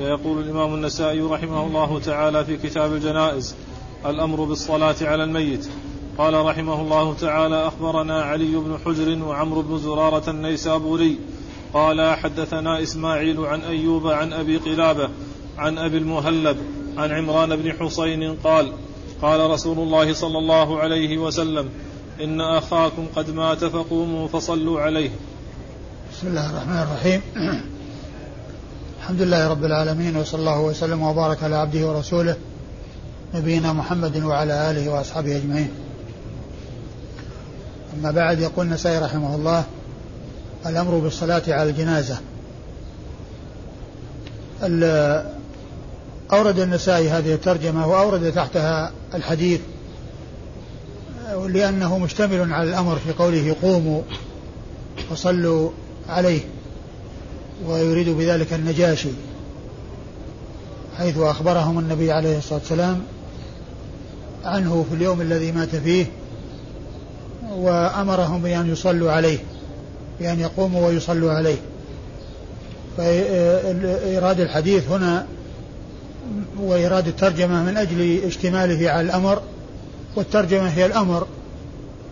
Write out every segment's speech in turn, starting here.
فيقول الإمام النسائي رحمه الله تعالى في كتاب الجنائز الأمر بالصلاة على الميت. قال رحمه الله تعالى أخبرنا علي بن حجر وعمرو بن زرارة النيسابوري. قال حدثنا إسماعيل عن أيوب عن أبي قلابة عن أبي المهلب عن عمران بن حسين قال قال رسول الله صلى الله عليه وسلم إن أخاكم قد مات فقوموا فصلوا عليه. بسم الله الرحمن الرحيم. الحمد لله رب العالمين وصلى الله وسلم وبارك على عبده ورسوله نبينا محمد وعلى آله وأصحابه أجمعين. أما بعد يقول النسائي رحمه الله الأمر بالصلاة على الجنازة. أورد النسائي هذه الترجمة وأورد تحتها الحديث لأنه مشتمل على الأمر في قوله قوموا وصلوا عليه. ويريد بذلك النجاشي حيث أخبرهم النبي عليه الصلاة والسلام عنه في اليوم الذي مات فيه وأمرهم بأن يصلوا عليه بأن يقوموا ويصلوا عليه. فإيراد الحديث هنا وإيراد الترجمة من أجل اشتماله على الأمر والترجمة هي الأمر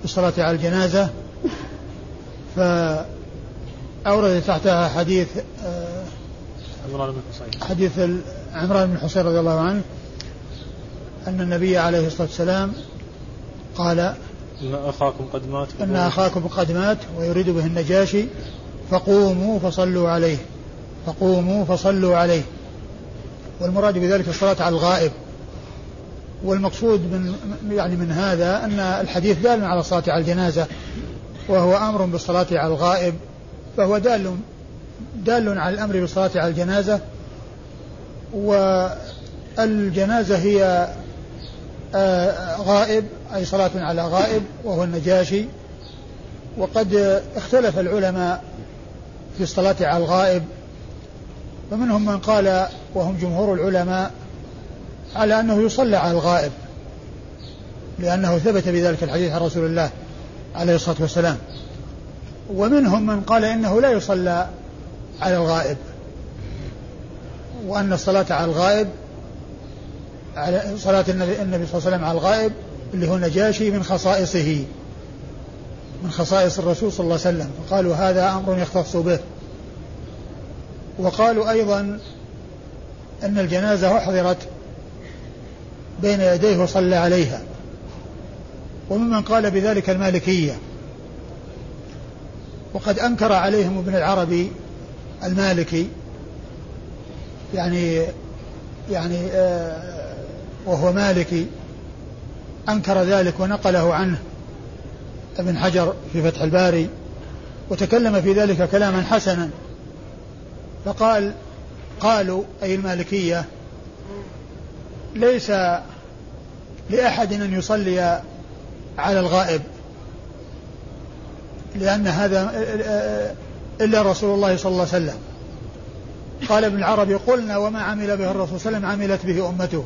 بالصلاة على الجنازة. فأورد تحتها حديث آه، عمران بن حصين. حديث عمران بن حصين رضي الله عنه أن النبي عليه الصلاة والسلام قال إن أخاكم قد مات إن أخاكم قد مات ويريد به النجاشي فقوموا فصلوا عليه فقوموا فصلوا عليه. والمراد بذلك الصلاة على الغائب. والمقصود من يعني من هذا أن الحديث دال على الصلاة على الجنازة وهو أمر بالصلاة على الغائب. فهو دال دال على الأمر بالصلاة على الجنازة والجنازة هي آه، غائب أي صلاة على غائب وهو النجاشي. وقد اختلف العلماء في الصلاة على الغائب فمنهم من قال وهم جمهور العلماء على أنه يصلى على الغائب لأنه ثبت بذلك الحديث عن رسول الله عليه الصلاة والسلام. ومنهم من قال إنه لا يصلى على الغائب وأن الصلاة على الغائب على صلاة النبي, صلى الله عليه وسلم على الغائب اللي هو النجاشي من خصائصه من خصائص الرسول صلى الله عليه وسلم فقالوا هذا أمر يختص به. وقالوا أيضا أن الجنازة أحضرت بين يديه وصلى عليها وممن قال بذلك المالكية. وقد أنكر عليهم ابن العربي المالكي يعني يعني آه وهو مالكي أنكر ذلك ونقله عنه ابن حجر في فتح الباري وتكلم في ذلك كلاما حسنا فقال قالوا أي المالكية ليس لأحد أن يصلي على الغائب. لأن هذا إلا رسول الله صلى الله عليه وسلم. قال ابن العربي قلنا وما عمل به الرسول صلى الله عليه وسلم عملت به أمته.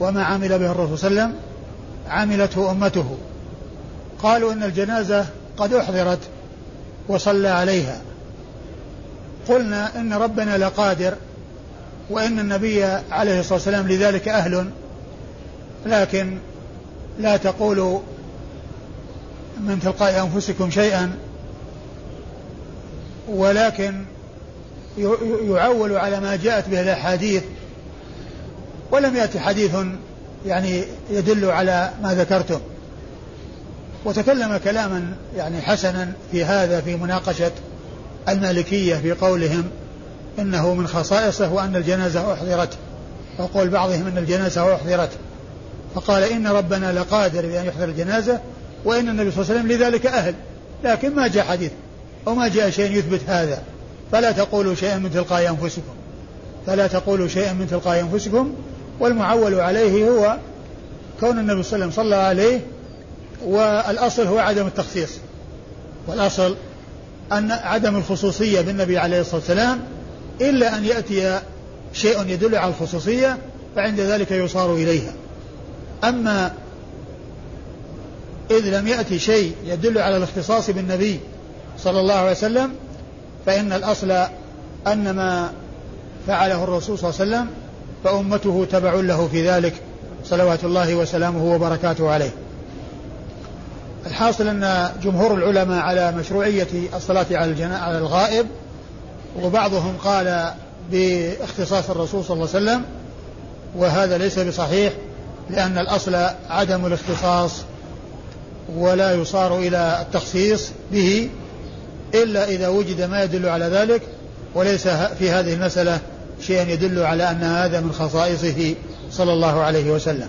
وما عمل به الرسول صلى الله عليه وسلم عملته أمته. قالوا إن الجنازة قد أحضرت وصلى عليها. قلنا إن ربنا لقادر وإن النبي عليه الصلاة والسلام لذلك أهل لكن لا تقولوا من تلقاء أنفسكم شيئا ولكن يعول على ما جاءت به الأحاديث ولم يأتي حديث يعني يدل على ما ذكرتم وتكلم كلاما يعني حسنا في هذا في مناقشة المالكية في قولهم إنه من خصائصه وأن الجنازة أحضرت وقول بعضهم أن الجنازة أحضرت. فقال إن ربنا لقادر بأن يحضر الجنازة وإن النبي صلى الله عليه وسلم لذلك أهل. لكن ما جاء حديث أو ما جاء شيء يثبت هذا. فلا تقولوا شيئا من تلقاء أنفسكم. فلا تقولوا شيئا من تلقاء أنفسكم. والمعول عليه هو كون النبي صلى الله عليه وسلم صلى عليه والأصل هو عدم التخصيص. والأصل أن عدم الخصوصية بالنبي عليه الصلاة والسلام إلا أن يأتي شيء يدل على الخصوصية فعند ذلك يصار إليها. أما إذ لم يأتي شيء يدل على الاختصاص بالنبي صلى الله عليه وسلم فإن الأصل أن ما فعله الرسول صلى الله عليه وسلم فأمته تبع له في ذلك صلوات الله وسلامه وبركاته عليه. الحاصل أن جمهور العلماء على مشروعية الصلاة على على الغائب وبعضهم قال باختصاص الرسول صلى الله عليه وسلم وهذا ليس بصحيح لأن الأصل عدم الاختصاص ولا يصار إلى التخصيص به إلا إذا وجد ما يدل على ذلك وليس في هذه المسألة شيء يدل على أن هذا من خصائصه صلى الله عليه وسلم.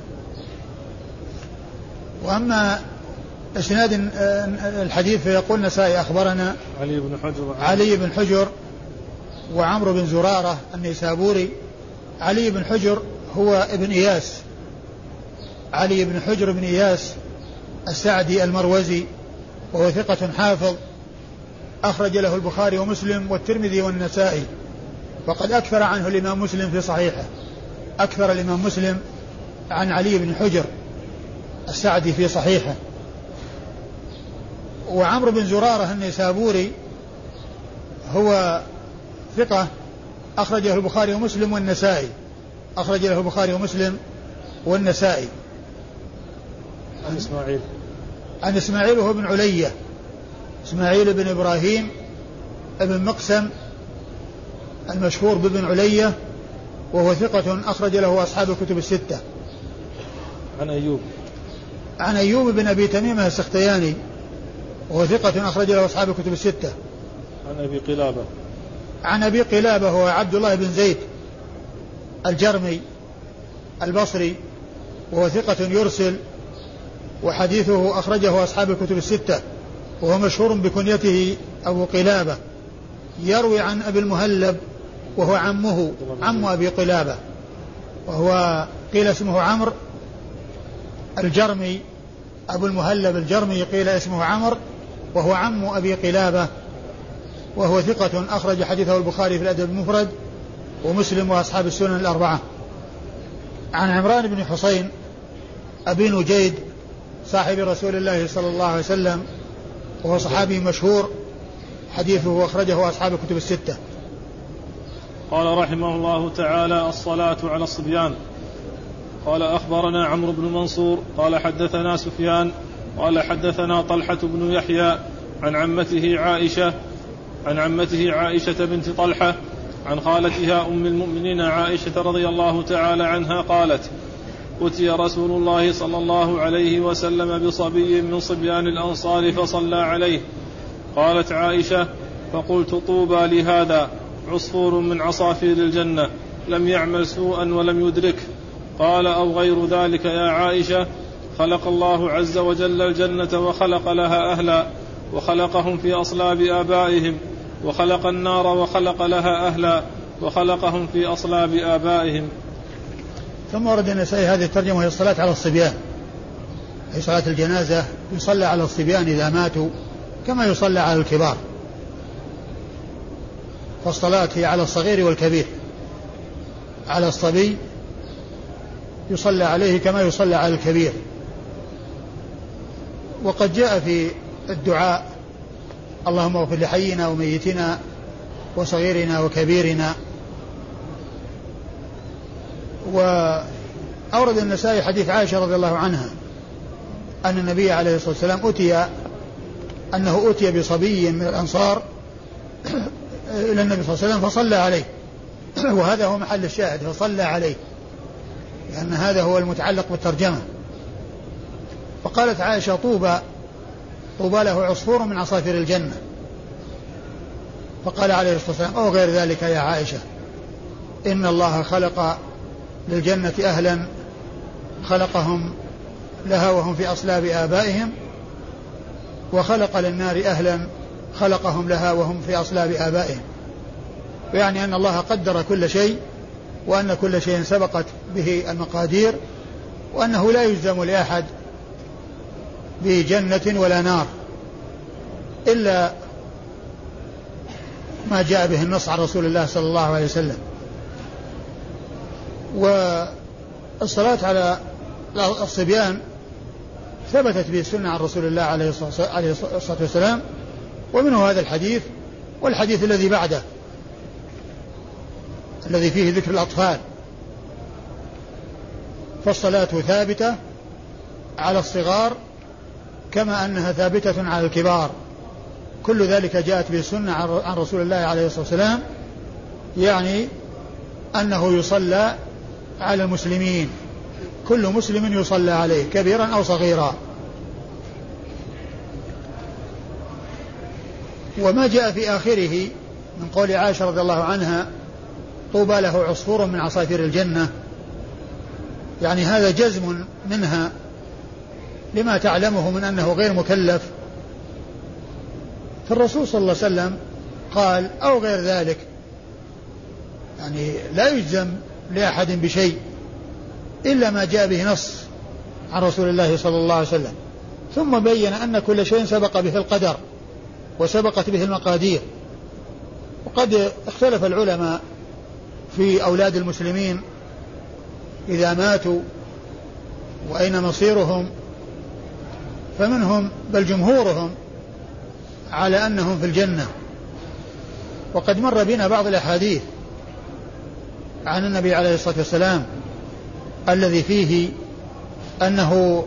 وأما إسناد الحديث فيقول نسائي أخبرنا علي بن حجر علي بن حجر وعمرو بن زرارة النيسابوري. علي بن حجر هو ابن إياس. علي بن حجر بن إياس السعدي المروزي وهو ثقة حافظ أخرج له البخاري ومسلم والترمذي والنسائي وقد أكثر عنه الإمام مسلم في صحيحه. أكثر الإمام مسلم عن علي بن حجر السعدي في صحيحه. وعمرو بن زرارة النيسابوري هو ثقة أخرجه البخاري ومسلم والنسائي. أخرج له البخاري ومسلم والنسائي. عن إسماعيل. عن إسماعيل وهو ابن علية. إسماعيل بن إبراهيم ابن مقسم المشهور بابن علية وهو ثقة أخرج له أصحاب الكتب الستة. عن أيوب. عن أيوب بن أبي تميمة السختياني وهو ثقة أخرج له أصحاب الكتب الستة. عن أبي قلابة. عن أبي قلابة هو عبد الله بن زيد الجرمي البصري وهو ثقة يرسل وحديثه أخرجه أصحاب الكتب الستة وهو مشهور بكنيته أبو قلابة. يروي عن أبي المهلب وهو عمه عم أبي قلابة. وهو قيل اسمه عمرو الجرمي أبو المهلب الجرمي قيل اسمه عمرو وهو عم أبي قلابة. وهو ثقة أخرج حديثه البخاري في الأدب المفرد ومسلم وأصحاب السنن الأربعة. عن عمران بن حسين أبي نجيد صاحب رسول الله صلى الله عليه وسلم وهو صحابي مشهور حديثه أخرجه أصحاب الكتب الستة. قال رحمه الله تعالى الصلاة على الصبيان. قال أخبرنا عمرو بن منصور قال حدثنا سفيان قال حدثنا طلحة بن يحيى عن عمته عائشة عن عمته عائشة بنت طلحة عن خالتها أم المؤمنين عائشة رضي الله تعالى عنها قالت أتي رسول الله صلى الله عليه وسلم بصبي من صبيان الأنصار فصلى عليه. قالت عائشة فقلت طوبى لهذا عصفور من عصافير الجنة لم يعمل سوءا ولم يدركه قال أو غير ذلك يا عائشة خلق الله عز وجل الجنة وخلق لها أهلا وخلقهم في أصلاب آبائهم وخلق النار وخلق لها أهلا وخلقهم في أصلاب آبائهم. ثم ورد النسائي هذه الترجمة وهي الصلاة على الصبيان. أي صلاة الجنازة يصلى على الصبيان إذا ماتوا كما يصلى على الكبار. فالصلاة هي على الصغير والكبير. على الصبي يصلى عليه كما يصلى على الكبير. وقد جاء في الدعاء اللهم اغفر لحينا وميتنا وصغيرنا وكبيرنا وأورد النسائي حديث عائشة رضي الله عنها أن النبي عليه الصلاة والسلام أتي أنه أتي بصبي من الأنصار إلى النبي صلى الله عليه وسلم فصلى عليه. وهذا هو محل الشاهد فصلى عليه. لأن هذا هو المتعلق بالترجمة. فقالت عائشة طوبى طوبى له عصفور من عصافير الجنة. فقال عليه الصلاة والسلام أو غير ذلك يا عائشة إن الله خلق للجنة أهلا خلقهم لها وهم في أصلاب آبائهم وخلق للنار أهلا خلقهم لها وهم في أصلاب آبائهم. يعني أن الله قدر كل شيء وأن كل شيء سبقت به المقادير وأنه لا يجزم لأحد بجنة ولا نار إلا ما جاء به النص عن رسول الله صلى الله عليه وسلم. والصلاة على الصبيان ثبتت به السنة عن رسول الله عليه الصلاة والسلام ومنه هذا الحديث والحديث الذي بعده الذي فيه ذكر الأطفال. فالصلاة ثابتة على الصغار كما أنها ثابتة على الكبار. كل ذلك جاءت به السنة عن رسول الله عليه الصلاة والسلام يعني أنه يصلى على المسلمين. كل مسلم يصلى عليه كبيرا أو صغيرا. وما جاء في آخره من قول عائشة رضي الله عنها طوبى له عصفور من عصافير الجنة. يعني هذا جزم منها لما تعلمه من أنه غير مكلف. فالرسول صلى الله عليه وسلم قال أو غير ذلك. يعني لا يجزم لأحد بشيء إلا ما جاء به نص عن رسول الله صلى الله عليه وسلم. ثم بين أن كل شيء سبق به القدر وسبقت به المقادير. وقد اختلف العلماء في أولاد المسلمين إذا ماتوا وأين مصيرهم فمنهم بل جمهورهم على أنهم في الجنة. وقد مر بنا بعض الأحاديث عن النبي عليه الصلاة والسلام الذي فيه أنه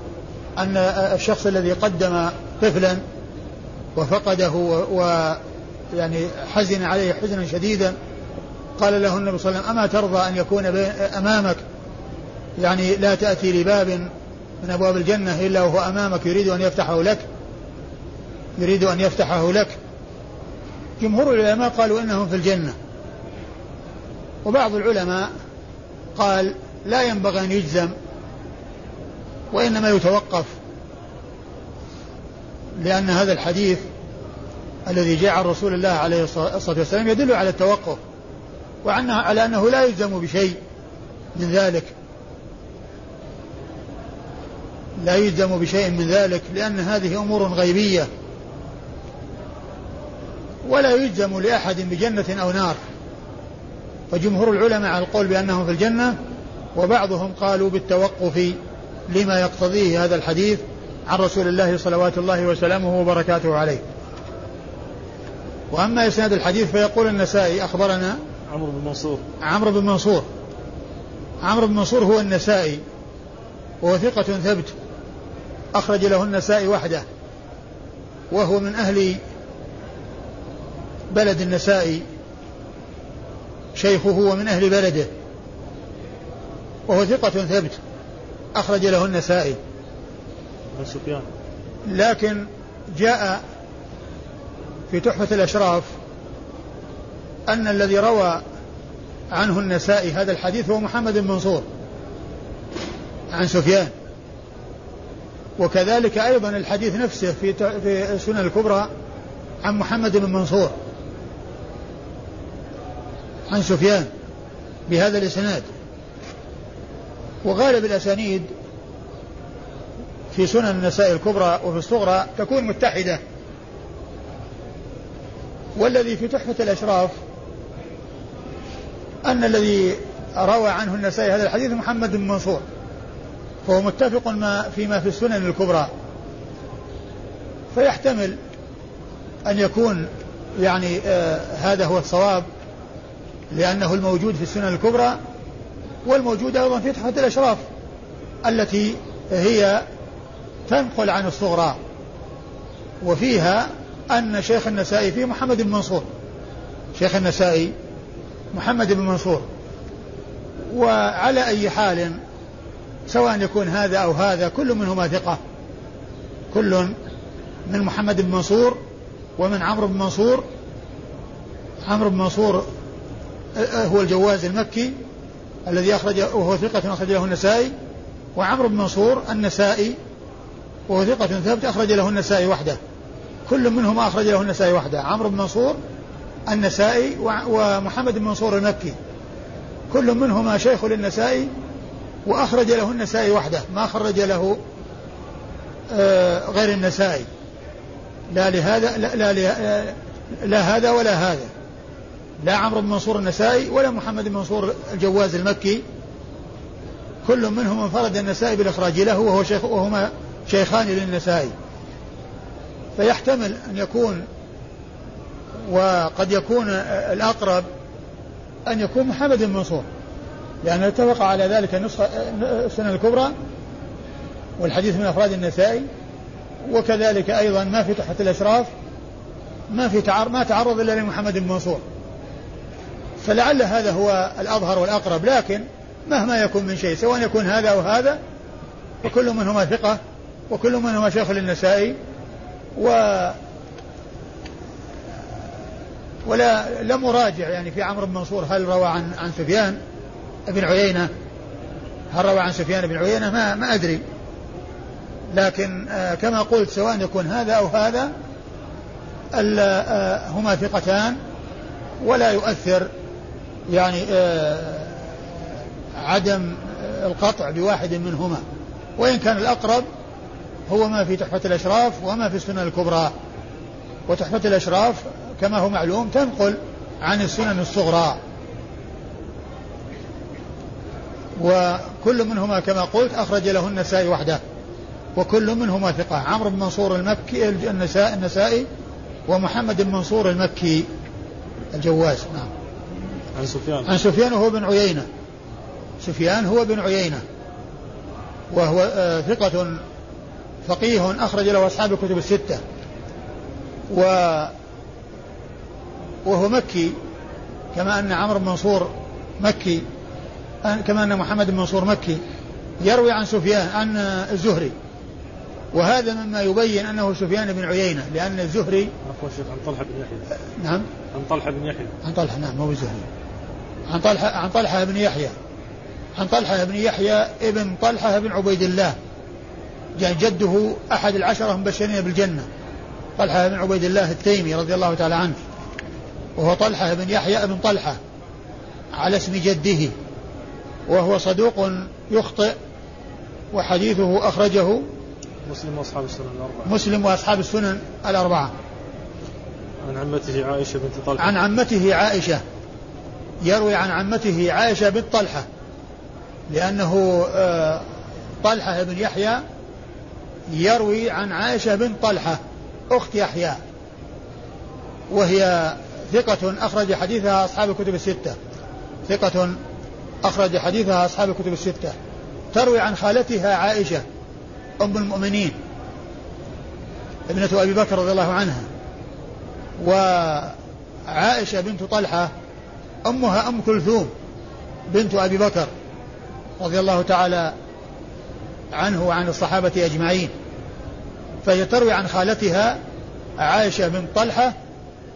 أن الشخص الذي قدم طفلا وفقده ويعني حزن عليه حزنا شديدا قال له النبي صلى الله عليه وسلم أما ترضى أن يكون أمامك يعني لا تأتي لباب من أبواب الجنة إلا وهو أمامك يريد أن يفتحه لك يريد أن يفتحه لك. جمهور العلماء قالوا إنهم في الجنة. وبعض العلماء قال لا ينبغي أن يجزم وإنما يتوقف لأن هذا الحديث الذي جاء عن رسول الله عليه الصلاة والسلام يدل على التوقف وعنه على أنه لا يلزم بشيء من ذلك. لا يلزم بشيء من ذلك لأن هذه أمور غيبية. ولا يلزم لأحد بجنة أو نار. فجمهور العلماء على القول بأنهم في الجنة وبعضهم قالوا بالتوقف لما يقتضيه هذا الحديث عن رسول الله صلوات الله وسلامه وبركاته عليه. وأما إسناد الحديث فيقول النسائي أخبرنا عمرو بن منصور. عمرو بن منصور. عمرو بن منصور هو النسائي وهو ثقة ثبت أخرج له النسائي وحده وهو من أهل بلد النسائي. شيخه ومن أهل بلده. وهو ثقة ثبت. أخرج له النسائي. سفيان. لكن جاء في تحفة الأشراف أن الذي روى عنه النسائي هذا الحديث هو محمد بن منصور عن سفيان. وكذلك أيضا الحديث نفسه في في السنن الكبرى عن محمد بن منصور. عن سفيان بهذا الإسناد. وغالب الأسانيد في سنن النساء الكبرى وفي الصغرى تكون متحدة. والذي في تحفة الأشراف أن الذي روى عنه النسائي هذا الحديث محمد بن منصور. فهو متفق ما فيما في السنن الكبرى. فيحتمل أن يكون يعني آه هذا هو الصواب لأنه الموجود في السنن الكبرى والموجود أيضا في تحفة الأشراف التي هي تنقل عن الصغرى. وفيها أن شيخ النسائي فيه محمد بن منصور شيخ النسائي محمد بن منصور. وعلى أي حال سواء يكون هذا أو هذا كل منهما ثقة. كل من محمد بن منصور ومن عمرو بن منصور. عمرو بن منصور هو الجواز المكي الذي أخرج وهو ثقة أخرج له النسائي وعمرو بن منصور النسائي وهو ثقة ثبت أخرج له النسائي وحده. كل منهما أخرج له النسائي وحده. عمرو بن منصور النسائي ومحمد بن منصور المكي. كل منهما شيخ للنسائي وأخرج له النسائي وحده. ما خرج له آه، غير النسائي. لا لهذا لا, لا, لا, لا هذا ولا هذا. لا عمرو بن منصور النسائي ولا محمد بن منصور الجواز المكي. كل منهم انفرد النسائي بالإخراج له وهو شيخ وهما شيخان للنسائي. فيحتمل أن يكون وقد يكون الأقرب أن يكون محمد بن منصور لأن اتفق على ذلك النسخة السنن الكبرى والحديث من أفراد النسائي. وكذلك أيضا ما في تحت الأشراف ما في تعرض ما تعرض إلا لمحمد بن منصور. فلعل هذا هو الأظهر والأقرب لكن مهما يكون من شيء سواء يكون هذا أو هذا فكل منهما ثقة وكل منهما شيخ للنسائي و ولا لم أراجع يعني في عمرو بن منصور هل روى عن عن سفيان بن عيينة؟ هل روى عن سفيان بن عيينة؟ ما ما أدري. لكن آه كما قلت سواء يكون هذا أو هذا آه هما ثقتان ولا يؤثر يعني آه عدم القطع بواحد منهما. وإن كان الأقرب هو ما في تحفة الأشراف وما في السنن الكبرى. وتحفة الأشراف كما هو معلوم تنقل عن السنن الصغرى. وكل منهما كما قلت أخرج له النسائي وحده. وكل منهما ثقة. عمرو بن منصور المكي النسائي, النسائي ومحمد بن منصور المكي. الجواز نعم. عن سفيان. عن سفيان وهو بن عيينة. سفيان هو بن عيينة. وهو آه ثقة فقيه أخرج له أصحاب الكتب الستة. و وهو مكي كما أن عمرو بن منصور مكي كما أن محمد بن منصور مكي. يروي عن سفيان عن الزهري. وهذا مما يبين أنه سفيان بن عيينة لأن الزهري عفوا شيخ عن طلحة بن يحيى. نعم. عن طلحة بن يحيى. عن طلحة نعم مو الزهري. عن طلحة عن طلحة بن يحيى. عن طلحة بن يحيى ابن طلحة بن عبيد الله. يعني جده أحد العشرة المبشرين بالجنة. طلحة بن عبيد الله التيمي رضي الله تعالى عنه. وهو طلحة بن يحيى بن طلحة على اسم جده. وهو صدوق يخطئ وحديثه أخرجه مسلم وأصحاب السنن الأربعة. مسلم وأصحاب السنن الأربعة. عن عمته عائشة بنت طلحة. عن عمته عائشة. يروي عن عمته عائشة بنت طلحة لأنه طلحة بن يحيى يروي عن عائشة بنت طلحة أخت يحيى وهي ثقة أخرج حديثها أصحاب الكتب الستة ثقة أخرج حديثها أصحاب الكتب الستة. تروي عن خالتها عائشة أم المؤمنين ابنة أبي بكر رضي الله عنها وعائشة بنت طلحة أمها أم كلثوم بنت أبي بكر رضي الله تعالى عنه وعن الصحابة أجمعين فهي تروي عن خالتها عائشة بن طلحة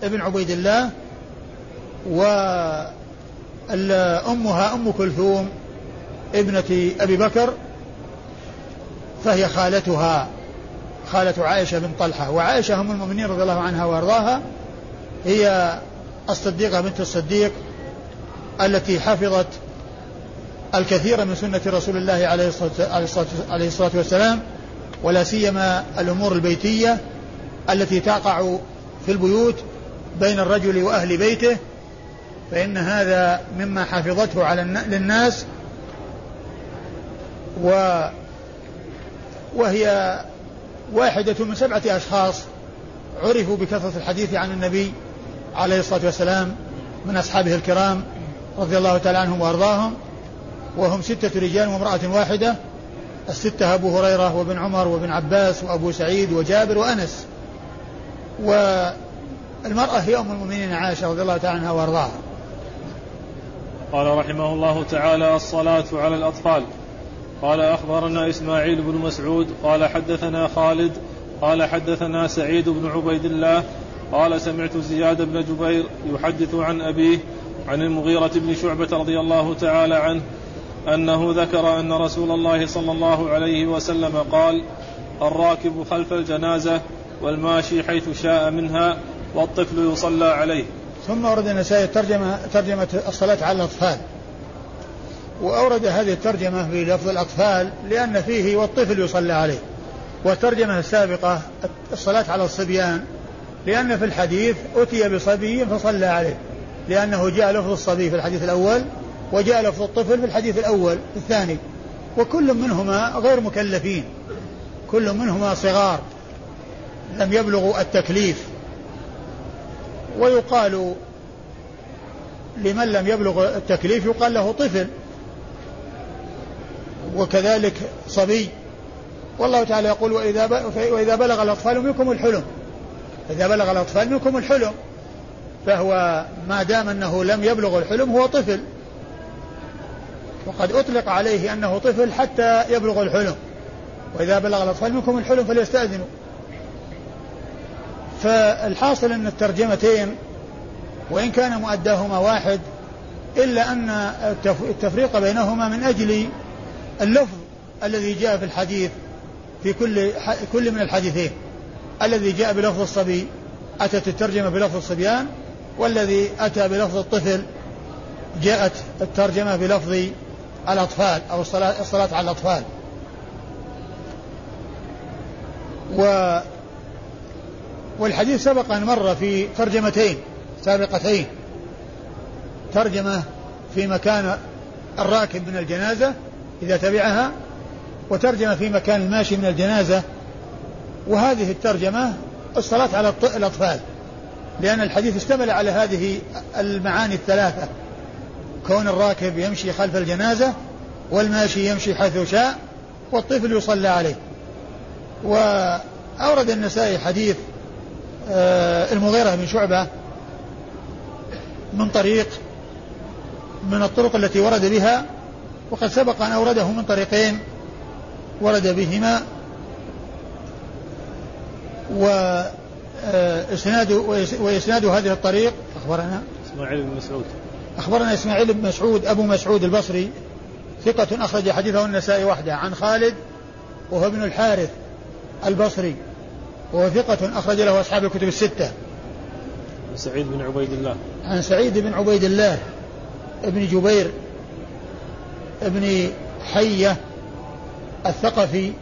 ابن عبيد الله وأمها أم كلثوم ابنة أبي بكر فهي خالتها خالة عائشة بن طلحة وعائشة أم المؤمنين رضي الله عنها وأرضاها هي الصديقة بنت الصديق التي حفظت الكثير من سنة رسول الله عليه الصلاة, والسلام ولا سيما الأمور البيتية التي تقع في البيوت بين الرجل وأهل بيته فإن هذا مما حفظته على للناس و وهي واحدة من سبعة أشخاص عرفوا بكثرة الحديث عن النبي عليه الصلاة والسلام من أصحابه الكرام رضي الله تعالى عنهم وأرضاهم وهم ستة رجال وامرأة واحدة الستة أبو هريرة وابن عمر وابن عباس وأبو سعيد وجابر وأنس. والمرأة هي أم المؤمنين عائشة رضي الله تعالى عنها وأرضاها. قال رحمه الله تعالى الصلاة على الأطفال. قال أخبرنا إسماعيل بن مسعود. قال حدثنا خالد. قال حدثنا سعيد بن عبيد الله. قال سمعت زياد بن جبير يحدث عن أبيه. عن المغيرة بن شعبة رضي الله تعالى عنه أنه ذكر أن رسول الله صلى الله عليه وسلم قال الراكب خلف الجنازة والماشي حيث شاء منها والطفل يصلى عليه. ثم أورد النسائي ترجمة ترجمة الصلاة على الأطفال. وأورد هذه الترجمة بلفظ الأطفال لأن فيه والطفل يصلى عليه. والترجمة السابقة الصلاة على الصبيان لأن في الحديث أتي بصبي فصلى عليه. لأنه جاء لفظ الصبي في الحديث الأول وجاء لفظ الطفل في الحديث الأول الثاني. وكل منهما غير مكلفين. كل منهما صغار. لم يبلغوا التكليف. ويقال لمن لم يبلغ التكليف يقال له طفل. وكذلك صبي. والله تعالى يقول وإذا وإذا بلغ الأطفال منكم الحلم. إذا بلغ الأطفال منكم الحلم. فهو ما دام أنه لم يبلغ الحلم هو طفل. وقد أطلق عليه أنه طفل حتى يبلغ الحلم. وإذا بلغ الأطفال منكم الحلم فليستأذنوا. فالحاصل أن الترجمتين وإن كان مؤداهما واحد إلا أن التفريق بينهما من أجل اللفظ الذي جاء في الحديث في كل كل من الحديثين. الذي جاء بلفظ الصبي أتت الترجمة بلفظ الصبيان والذي أتى بلفظ الطفل جاءت الترجمة بلفظ الأطفال أو الصلاة, الصلاة على الأطفال. و والحديث سبق أن مر في ترجمتين سابقتين. ترجمة في مكان الراكب من الجنازة إذا تبعها وترجمة في مكان الماشي من الجنازة. وهذه الترجمة الصلاة على الأطفال. لأن الحديث اشتمل على هذه المعاني الثلاثة. كون الراكب يمشي خلف الجنازة والماشي يمشي حيث شاء والطفل يصلى عليه. وأورد النسائي حديث آه، المغيرة بن شعبة من طريق من الطرق التي ورد بها وقد سبق أن أورده من طريقين ورد بهما. وإسناد وإسناد هذه الطريق. أخبرنا؟ إسماعيل بن مسعود. أخبرنا إسماعيل بن مسعود أبو مسعود البصري ثقة أخرج حديثه النسائي وحده. عن خالد وهو ابن الحارث البصري وهو ثقة أخرج له أصحاب الكتب الستة. عن سعيد بن عبيد الله. عن سعيد بن عبيد الله ابن جبير ابن حية الثقفي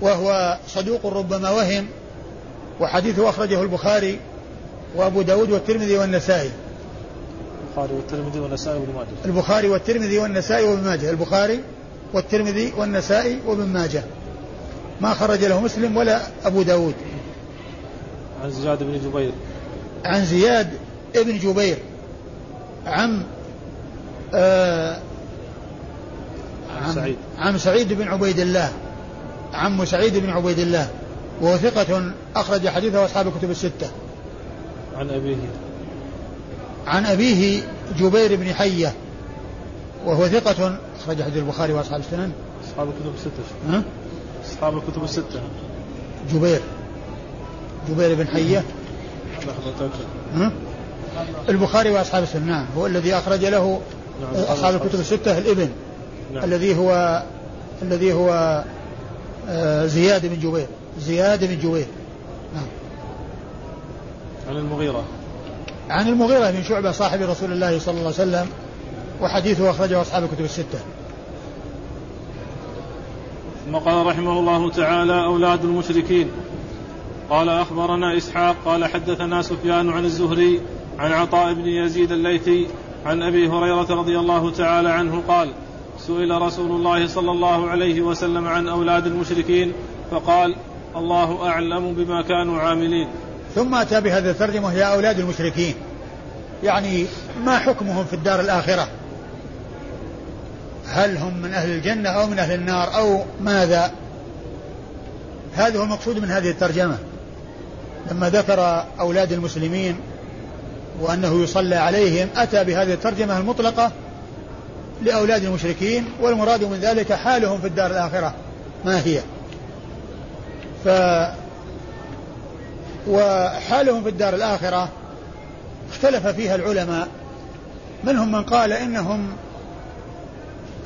وهو صدوق ربما وهم. وحديثه أخرجه البخاري وأبو داود والترمذي والنسائي. البخاري والترمذي والنسائي وابن ماجه. البخاري والترمذي والنسائي وابن ماجه. البخاري والترمذي والنسائي وابن ماجه. ما خرج له مسلم ولا أبو داود. عن زياد بن جبير. عن زياد بن جبير. عم آه عم سعيد. عم سعيد بن عبيد الله. عم سعيد بن عبيد الله. وهو ثقة أخرج حديثه أصحاب الكتب الستة. عن أبيه. عن أبيه جبير بن حية وهو ثقة أخرج حديث البخاري وأصحاب السنن. أصحاب الكتب الستة. ها؟ أصحاب الكتب الستة. جبير. جبير بن حية. ها؟ البخاري وأصحاب السنن. نعم هو الذي أخرج له نعم أصحاب الكتب الستة الإبن نعم. الذي هو الذي هو آه، زياد بن جبير. زياد بن جبير نعم. عن المغيرة. عن المغيرة بن شعبة صاحب رسول الله صلى الله عليه وسلم وحديثه أخرجه أصحاب الكتب الستة. ثم قال رحمه الله تعالى أولاد المشركين. قال أخبرنا إسحاق قال حدثنا سفيان عن الزهري عن عطاء بن يزيد الليثي عن أبي هريرة رضي الله تعالى عنه قال سئل رسول الله صلى الله عليه وسلم عن أولاد المشركين فقال الله أعلم بما كانوا عاملين. ثم أتى بهذه الترجمة هي أولاد المشركين. يعني ما حكمهم في الدار الآخرة؟ هل هم من أهل الجنة أو من أهل النار أو ماذا؟ هذا هو المقصود من هذه الترجمة. لما ذكر أولاد المسلمين وأنه يصلى عليهم أتى بهذه الترجمة المطلقة لأولاد المشركين والمراد من ذلك حالهم في الدار الآخرة. ما هي؟ ف وحالهم في الدار الآخرة اختلف فيها العلماء. منهم من قال إنهم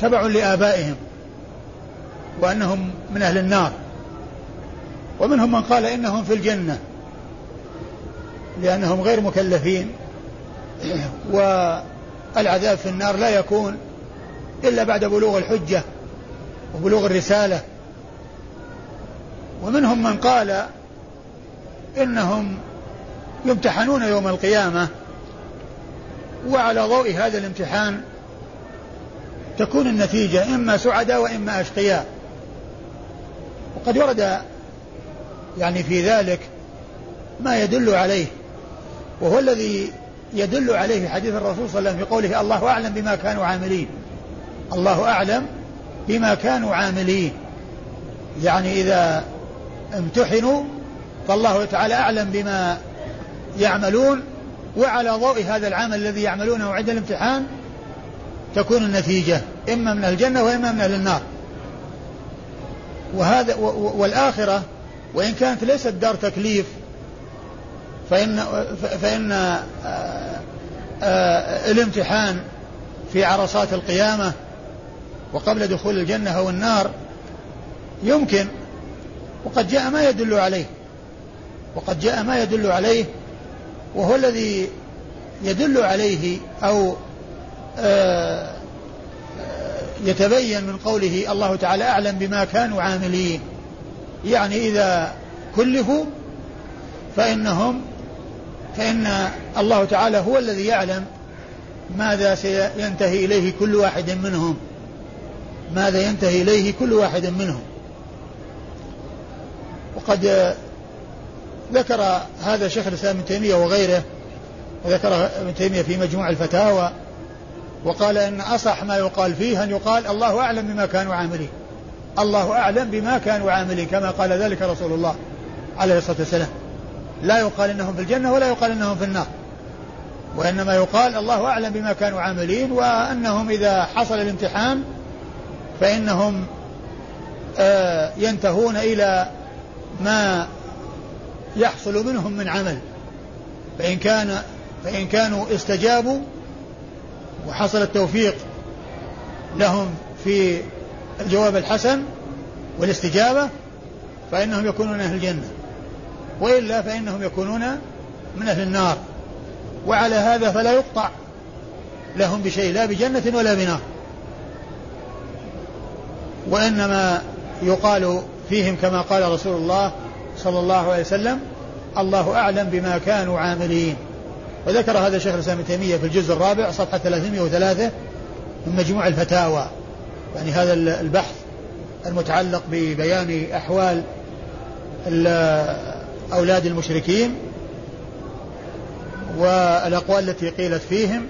تبع لآبائهم وأنهم من أهل النار. ومنهم من قال إنهم في الجنة لأنهم غير مكلفين. والعذاب في النار لا يكون إلا بعد بلوغ الحجة وبلوغ الرسالة ومنهم من قال إنهم يمتحنون يوم القيامة وعلى ضوء هذا الامتحان تكون النتيجة إما سعداء وإما أشقياء. وقد ورد يعني في ذلك ما يدل عليه وهو الذي يدل عليه حديث الرسول صلى الله عليه وسلم في قوله الله أعلم بما كانوا عاملين. الله أعلم بما كانوا عاملين. يعني إذا امتحنوا فالله تعالى أعلم بما يعملون وعلى ضوء هذا العمل الذي يعملونه عند الامتحان تكون النتيجة إما من الجنة وإما من النار. وهذا والآخرة وإن كانت ليست دار تكليف فإن فإن آه، آه، الامتحان في عرصات القيامة وقبل دخول الجنة أو النار يمكن وقد جاء ما يدل عليه. وقد جاء ما يدل عليه وهو الذي يدل عليه أو آه، يتبين من قوله الله تعالى أعلم بما كانوا عاملين. يعني إذا كلفوا فإنهم فإن الله تعالى هو الذي يعلم ماذا سينتهي إليه كل واحد منهم. ماذا ينتهي إليه كل واحد منهم. وقد ذكر هذا شيخ الإسلام ابن تيمية وغيره وذكر ابن تيمية في مجموع الفتاوى وقال إن أصح ما يقال فيه أن يقال الله أعلم بما كانوا عاملين. الله أعلم بما كانوا عاملين كما قال ذلك رسول الله عليه الصلاة والسلام. لا يقال إنهم في الجنة ولا يقال إنهم في النار. وإنما يقال الله أعلم بما كانوا عاملين وأنهم إذا حصل الامتحان فإنهم آه ينتهون إلى ما يحصل منهم من عمل. فإن كان فإن كانوا استجابوا وحصل التوفيق لهم في الجواب الحسن والاستجابة فإنهم يكونون أهل الجنة. وإلا فإنهم يكونون من أهل النار. وعلى هذا فلا يقطع لهم بشيء لا بجنة ولا بنار. وإنما يقال فيهم كما قال رسول الله صلى الله عليه وسلم الله أعلم بما كانوا عاملين. وذكر هذا شيخ الإسلام ابن تيمية في الجزء الرابع صفحة 303 من مجموع الفتاوى. يعني هذا البحث المتعلق ببيان أحوال أولاد المشركين والأقوال التي قيلت فيهم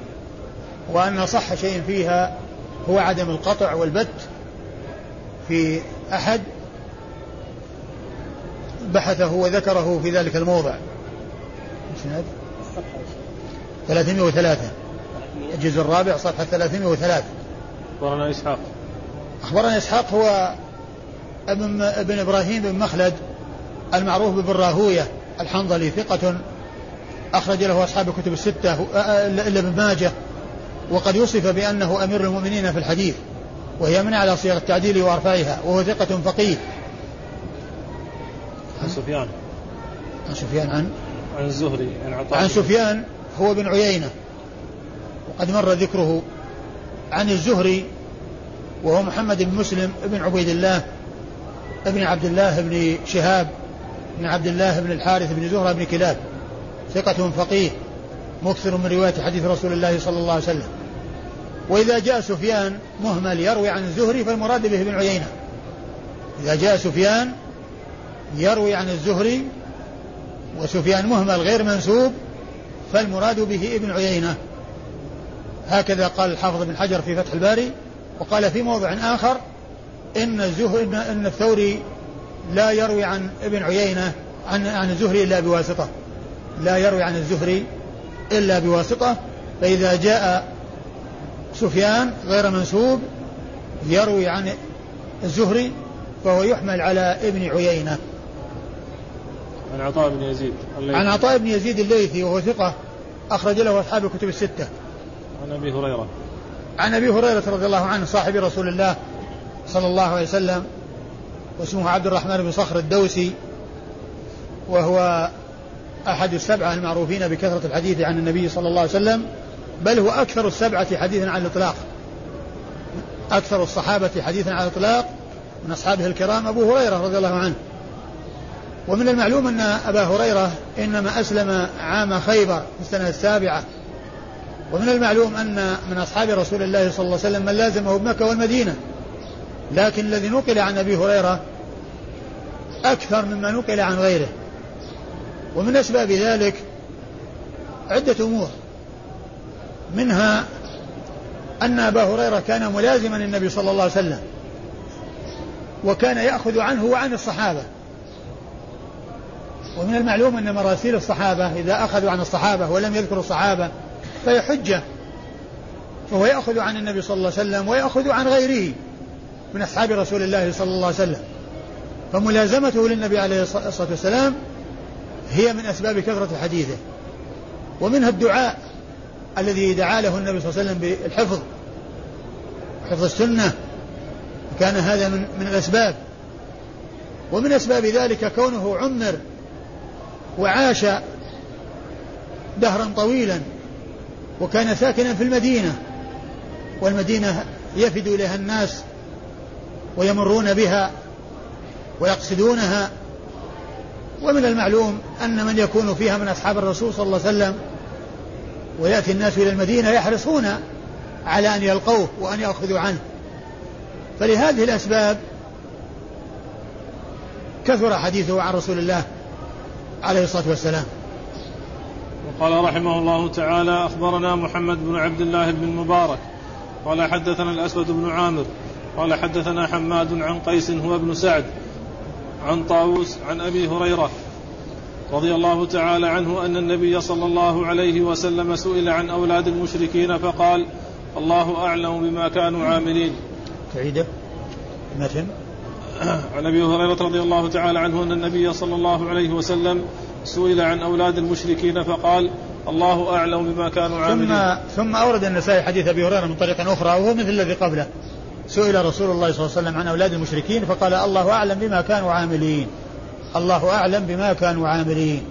وأن صح شيء فيها هو عدم القطع والبت في أحد بحثه وذكره في ذلك الموضع. 303 الجزء الرابع صفحة 303 أخبرنا إسحاق. أخبرنا إسحاق هو ابن, ابن إبراهيم بن مخلد المعروف بابن راهوية الحنظلي ثقة أخرج له أصحاب الكتب الستة إلا ابن ماجه. وقد وصف بأنه أمير المؤمنين في الحديث وهي من على صيغ التعديل وأرفعها وهو ثقة فقيه. عن سفيان. عن سفيان عن؟ عن الزهري عن عطاء عن سفيان هو بن عيينة. وقد مر ذكره عن الزهري وهو محمد بن مسلم بن عبيد الله بن عبد الله بن شهاب بن عبد الله بن الحارث بن زهرة بن كلاب. ثقة فقيه مكثر من رواية حديث رسول الله صلى الله عليه وسلم. وإذا جاء سفيان مهمل يروي عن الزهري فالمراد به ابن عيينة. إذا جاء سفيان يروي عن الزهري وسفيان مهمل غير منسوب فالمراد به ابن عيينة. هكذا قال الحافظ بن حجر في فتح الباري وقال في موضع آخر إن الزهري إن, الثوري لا يروي عن ابن عيينة عن عن الزهري إلا بواسطة. لا يروي عن الزهري إلا بواسطة. فإذا جاء سفيان غير منسوب يروي عن الزهري فهو يحمل على ابن عيينة. عن عطاء بن يزيد. الليثي. عن عطاء بن يزيد الليثي وهو ثقة أخرج له أصحاب الكتب الستة. عن أبي هريرة. عن أبي هريرة رضي الله عنه صاحب رسول الله صلى الله عليه وسلم واسمه عبد الرحمن بن صخر الدوسي وهو أحد السبعة المعروفين بكثرة الحديث عن النبي صلى الله عليه وسلم بل هو أكثر السبعة حديثا عن الإطلاق. أكثر الصحابة حديثا عن الإطلاق من أصحابه الكرام أبو هريرة رضي الله عنه. ومن المعلوم أن أبا هريرة إنما أسلم عام خيبر في السنة السابعة. ومن المعلوم أن من أصحاب رسول الله صلى الله عليه وسلم من لازمه بمكة والمدينة. لكن الذي نقل عن أبي هريرة أكثر مما نقل عن غيره. ومن أسباب ذلك عدة أمور. منها أن أبا هريرة كان ملازما للنبي صلى الله عليه وسلم. وكان يأخذ عنه وعن الصحابة. ومن المعلوم أن مراسيل الصحابة إذا أخذوا عن الصحابة ولم يذكروا الصحابة فهي حجة. فهو يأخذ عن النبي صلى الله عليه وسلم ويأخذ عن غيره من أصحاب رسول الله صلى الله عليه وسلم. فملازمته للنبي عليه الصلاة والسلام هي من أسباب كثرة حديثه. ومنها الدعاء الذي دعا له النبي صلى الله عليه وسلم بالحفظ. حفظ السنة. كان هذا من, من الأسباب. ومن أسباب ذلك كونه عمر وعاش دهرا طويلا وكان ساكنا في المدينة والمدينة يفد إليها الناس ويمرون بها ويقصدونها. ومن المعلوم أن من يكون فيها من أصحاب الرسول صلى الله عليه وسلم ويأتي الناس إلى المدينة يحرصون على أن يلقوه وأن يأخذوا عنه. فلهذه الأسباب كثر حديثه عن رسول الله عليه الصلاة والسلام. وقال رحمه الله تعالى أخبرنا محمد بن عبد الله بن المبارك قال حدثنا الأسود بن عامر. قال حدثنا حماد عن قيس هو ابن سعد عن طاووس عن أبي هريرة رضي الله تعالى عنه أن النبي صلى الله عليه وسلم سئل عن أولاد المشركين فقال الله أعلم بما كانوا عاملين. تعيده متن عن أبي هريرة رضي الله تعالى عنه أن النبي صلى الله عليه وسلم سئل عن أولاد المشركين فقال الله أعلم بما كانوا عاملين. ثم ثم أورد النسائي حديث أبي هريرة من طريق أخرى وهو مثل الذي قبله. سئل رسول الله صلى الله عليه وسلم عن أولاد المشركين فقال الله أعلم بما كانوا عاملين. الله أعلم بما كانوا عاملين.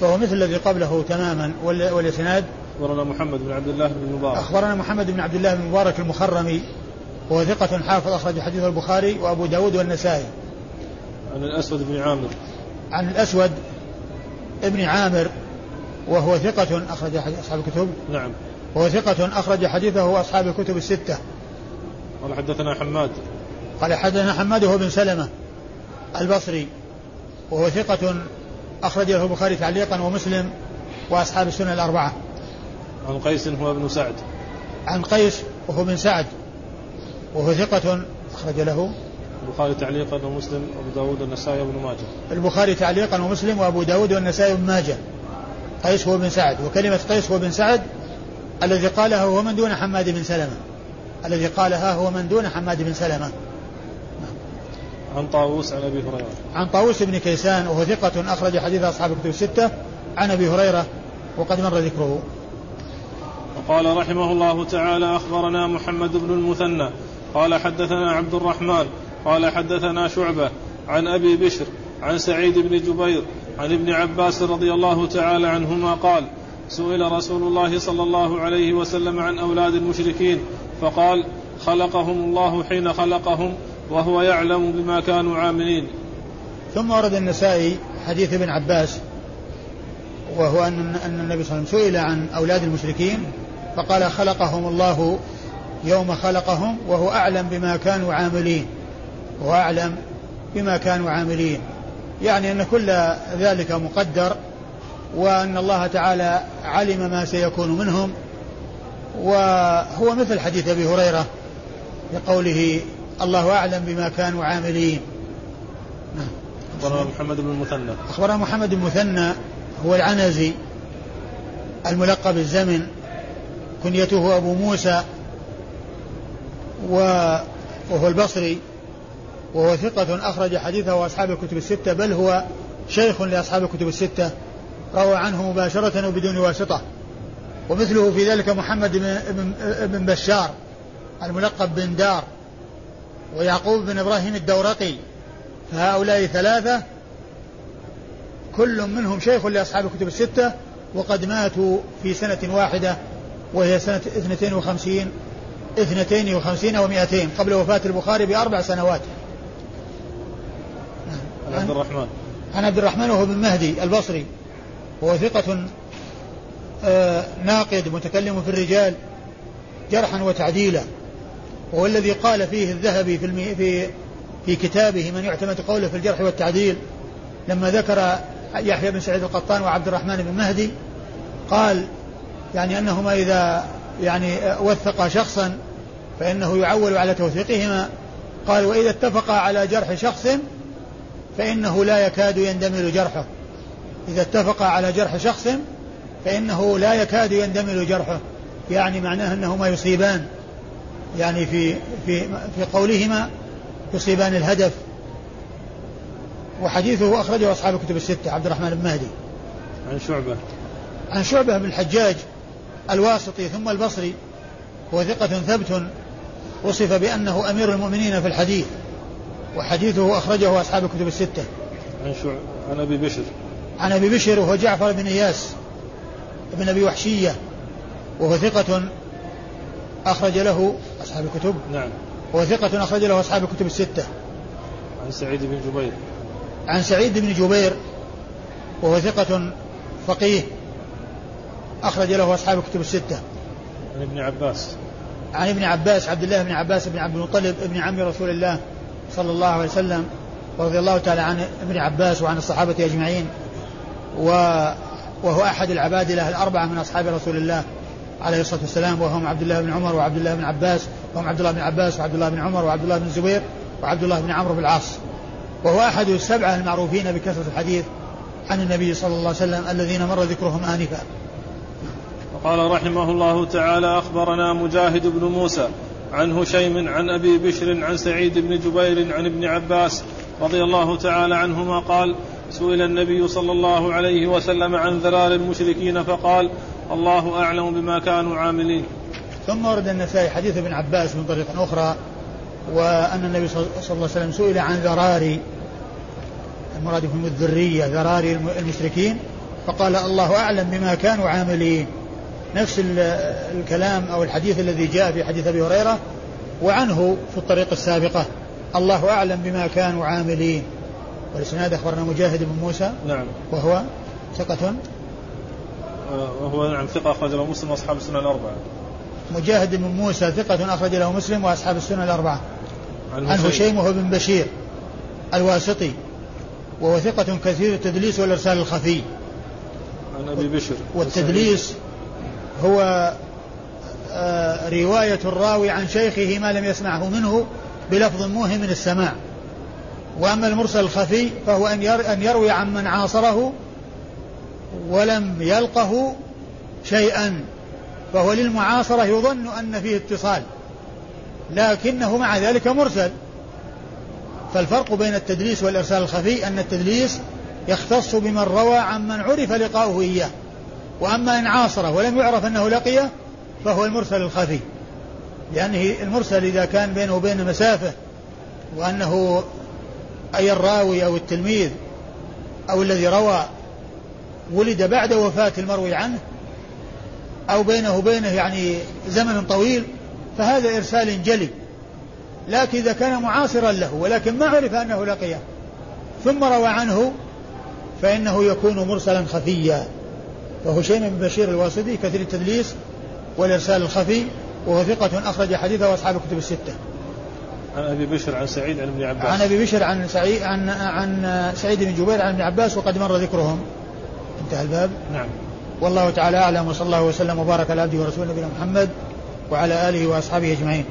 فهو مثل الذي قبله تماما. والإسناد؟ أخبرنا محمد بن عبد الله بن المبارك. أخبرنا محمد بن عبد الله بن المبارك المخرمي. وهو ثقة حافظ أخرج حديث البخاري وأبو داود والنسائي. عن الأسود بن عامر. عن الأسود ابن عامر وهو ثقة أخرج حديث أصحاب الكتب. نعم. وهو ثقة أخرج حديثه أصحاب الكتب الستة. قال حدثنا حماد. قال حدثنا حماد هو بن سلمة البصري. وهو ثقة أخرج له البخاري تعليقا ومسلم وأصحاب السنة الأربعة. عن قيس هو ابن سعد. عن قيس وهو بن سعد. وهو ثقة أخرج له البخاري تعليقا ومسلم وأبو داود والنسائي وابن ماجه. البخاري تعليقا ومسلم وأبو داود والنسائي وابن ماجه. قيس هو بن سعد وكلمة قيس هو بن سعد الذي قالها هو من دون حماد بن سلمة. الذي قالها هو من دون حماد بن سلمة. عن طاووس عن أبي هريرة. عن طاووس بن كيسان وهو ثقة أخرج حديث أصحاب الكتب الستة. عن أبي هريرة وقد مر ذكره. وقال رحمه الله تعالى أخبرنا محمد بن المثنى قال حدثنا عبد الرحمن قال حدثنا شعبة عن أبي بشر عن سعيد بن جبير عن ابن عباس رضي الله تعالى عنهما قال سئل رسول الله صلى الله عليه وسلم عن أولاد المشركين فقال خلقهم الله حين خلقهم وهو يعلم بما كانوا عاملين. ثم ورد النسائي حديث ابن عباس وهو أن النبي صلى الله عليه وسلم سئل عن أولاد المشركين فقال خلقهم الله يوم خلقهم وهو أعلم بما كانوا عاملين. وهو أعلم بما كانوا عاملين. يعني أن كل ذلك مقدر وأن الله تعالى علم ما سيكون منهم وهو مثل حديث أبي هريرة بقوله الله أعلم بما كانوا عاملين. أخبرنا محمد بن المثنى. أخبرنا محمد بن المثنى هو العنزي الملقب الزمن كنيته أبو موسى وهو البصري وهو ثقة أخرج حديثه وأصحاب الكتب الستة بل هو شيخ لأصحاب الكتب الستة روى عنه مباشرة وبدون واسطة. ومثله في ذلك محمد بن بشار الملقب بن دار ويعقوب بن إبراهيم الدورقي. فهؤلاء ثلاثة كل منهم شيخ لأصحاب الكتب الستة وقد ماتوا في سنة واحدة وهي سنة 52 اثنتين وخمسين ومائتين قبل وفاة البخاري بأربع سنوات. عن عبد الرحمن. عن عبد الرحمن وهو بن مهدي البصري. وهو ثقة آه ناقد متكلم في الرجال جرحا وتعديلا. وهو الذي قال فيه الذهبي في المي في في كتابه من يعتمد قوله في الجرح والتعديل لما ذكر يحيى بن سعيد القطان وعبد الرحمن بن مهدي قال يعني أنهما إذا يعني وثقا شخصا فإنه يعول على توثيقهما. قال وإذا اتفقا على جرح شخص فإنه لا يكاد يندمل جرحه. إذا اتفقا على جرح شخص فإنه لا يكاد يندمل جرحه. يعني معناه أنهما يصيبان. يعني في في في قولهما يصيبان الهدف. وحديثه أخرجه أصحاب الكتب الستة. عبد الرحمن بن مهدي. عن شعبة. عن شعبة بن الحجاج. الواسطي ثم البصري هو ثقة ثبت وصف بأنه أمير المؤمنين في الحديث وحديثه أخرجه أصحاب الكتب الستة. عن أبي بشر. عن أبي بشر وهو جعفر بن إياس بن أبي وحشية وهو ثقة أخرج له أصحاب الكتب. نعم. وهو ثقة أخرج له أصحاب الكتب الستة. عن سعيد بن جبير. عن سعيد بن جبير وهو ثقة فقيه. أخرج له أصحاب الكتب الستة. عن ابن عباس. عن ابن عباس عبد الله بن عباس بن عبد المطلب ابن عم رسول الله صلى الله عليه وسلم ورضي الله تعالى عن ابن عباس وعن الصحابة أجمعين و وهو أحد العبادلة الأربعة من أصحاب رسول الله عليه الصلاة والسلام وهم عبد الله بن عمر وعبد الله بن عباس وهم عبد الله بن عباس وعبد الله بن عمر وعبد الله بن الزبير وعبد الله بن عمرو بن العاص. وهو أحد السبعة المعروفين بكثرة الحديث عن النبي صلى الله عليه وسلم الذين مر ذكرهم آنفا. وقال رحمه الله تعالى أخبرنا مجاهد بن موسى عن هشيم عن أبي بشر عن سعيد بن جبير عن ابن عباس رضي الله تعالى عنهما قال سئل النبي صلى الله عليه وسلم عن ذرار المشركين فقال الله أعلم بما كانوا عاملين. ثم ورد النسائي حديث ابن عباس من طريق أخرى وأن النبي صلى الله عليه وسلم سئل عن ذراري المراد بهم الذرية ذراري المشركين فقال الله أعلم بما كانوا عاملين. نفس الكلام أو الحديث الذي جاء في حديث أبي هريرة وعنه في الطريق السابقة. الله أعلم بما كانوا عاملين. والإسناد أخبرنا مجاهد بن موسى. نعم. وهو ثقة؟ وهو نعم ثقة أخرج له مسلم وأصحاب السنة الأربعة. مجاهد بن موسى ثقة أخرج له مسلم وأصحاب السنة الأربعة. عن هشيم وهو بن بشير الواسطي. وهو ثقة كثير التدليس والإرسال الخفي. عن أبي بشر. والتدليس هو آه، رواية الراوي عن شيخه ما لم يسمعه منه بلفظ موهم من السماع. وأما المرسل الخفي فهو أن يروي عن من عاصره ولم يلقه شيئا. فهو للمعاصرة يظن أن فيه اتصال لكنه مع ذلك مرسل. فالفرق بين التدليس والإرسال الخفي أن التدليس يختص بمن روى عن من عرف لقاؤه إياه. وأما إن عاصره ولم يعرف أنه لقيه فهو المرسل الخفي. لأنه المرسل إذا كان بينه وبين مسافة وأنه أي الراوي أو التلميذ أو الذي روى ولد بعد وفاة المروي عنه أو بينه وبينه يعني زمن طويل فهذا إرسال جلي. لكن إذا كان معاصرا له ولكن ما عرف أنه لقيه. ثم روى عنه فإنه يكون مرسلا خفيا. وهو شيء بن بشير الواسطي كثير التدليس والإرسال الخفي وهو ثقة أخرج حديثه أصحاب الكتب الستة. عن أبي بشر عن سعيد عن ابن عباس. عن أبي بشر عن سعيد عن عن سعيد بن جبير عن ابن عباس وقد مر ذكرهم. انتهى الباب. نعم. والله تعالى أعلم وصلى الله وسلم وبارك على عبده ورسوله نبينا محمد وعلى آله وأصحابه أجمعين.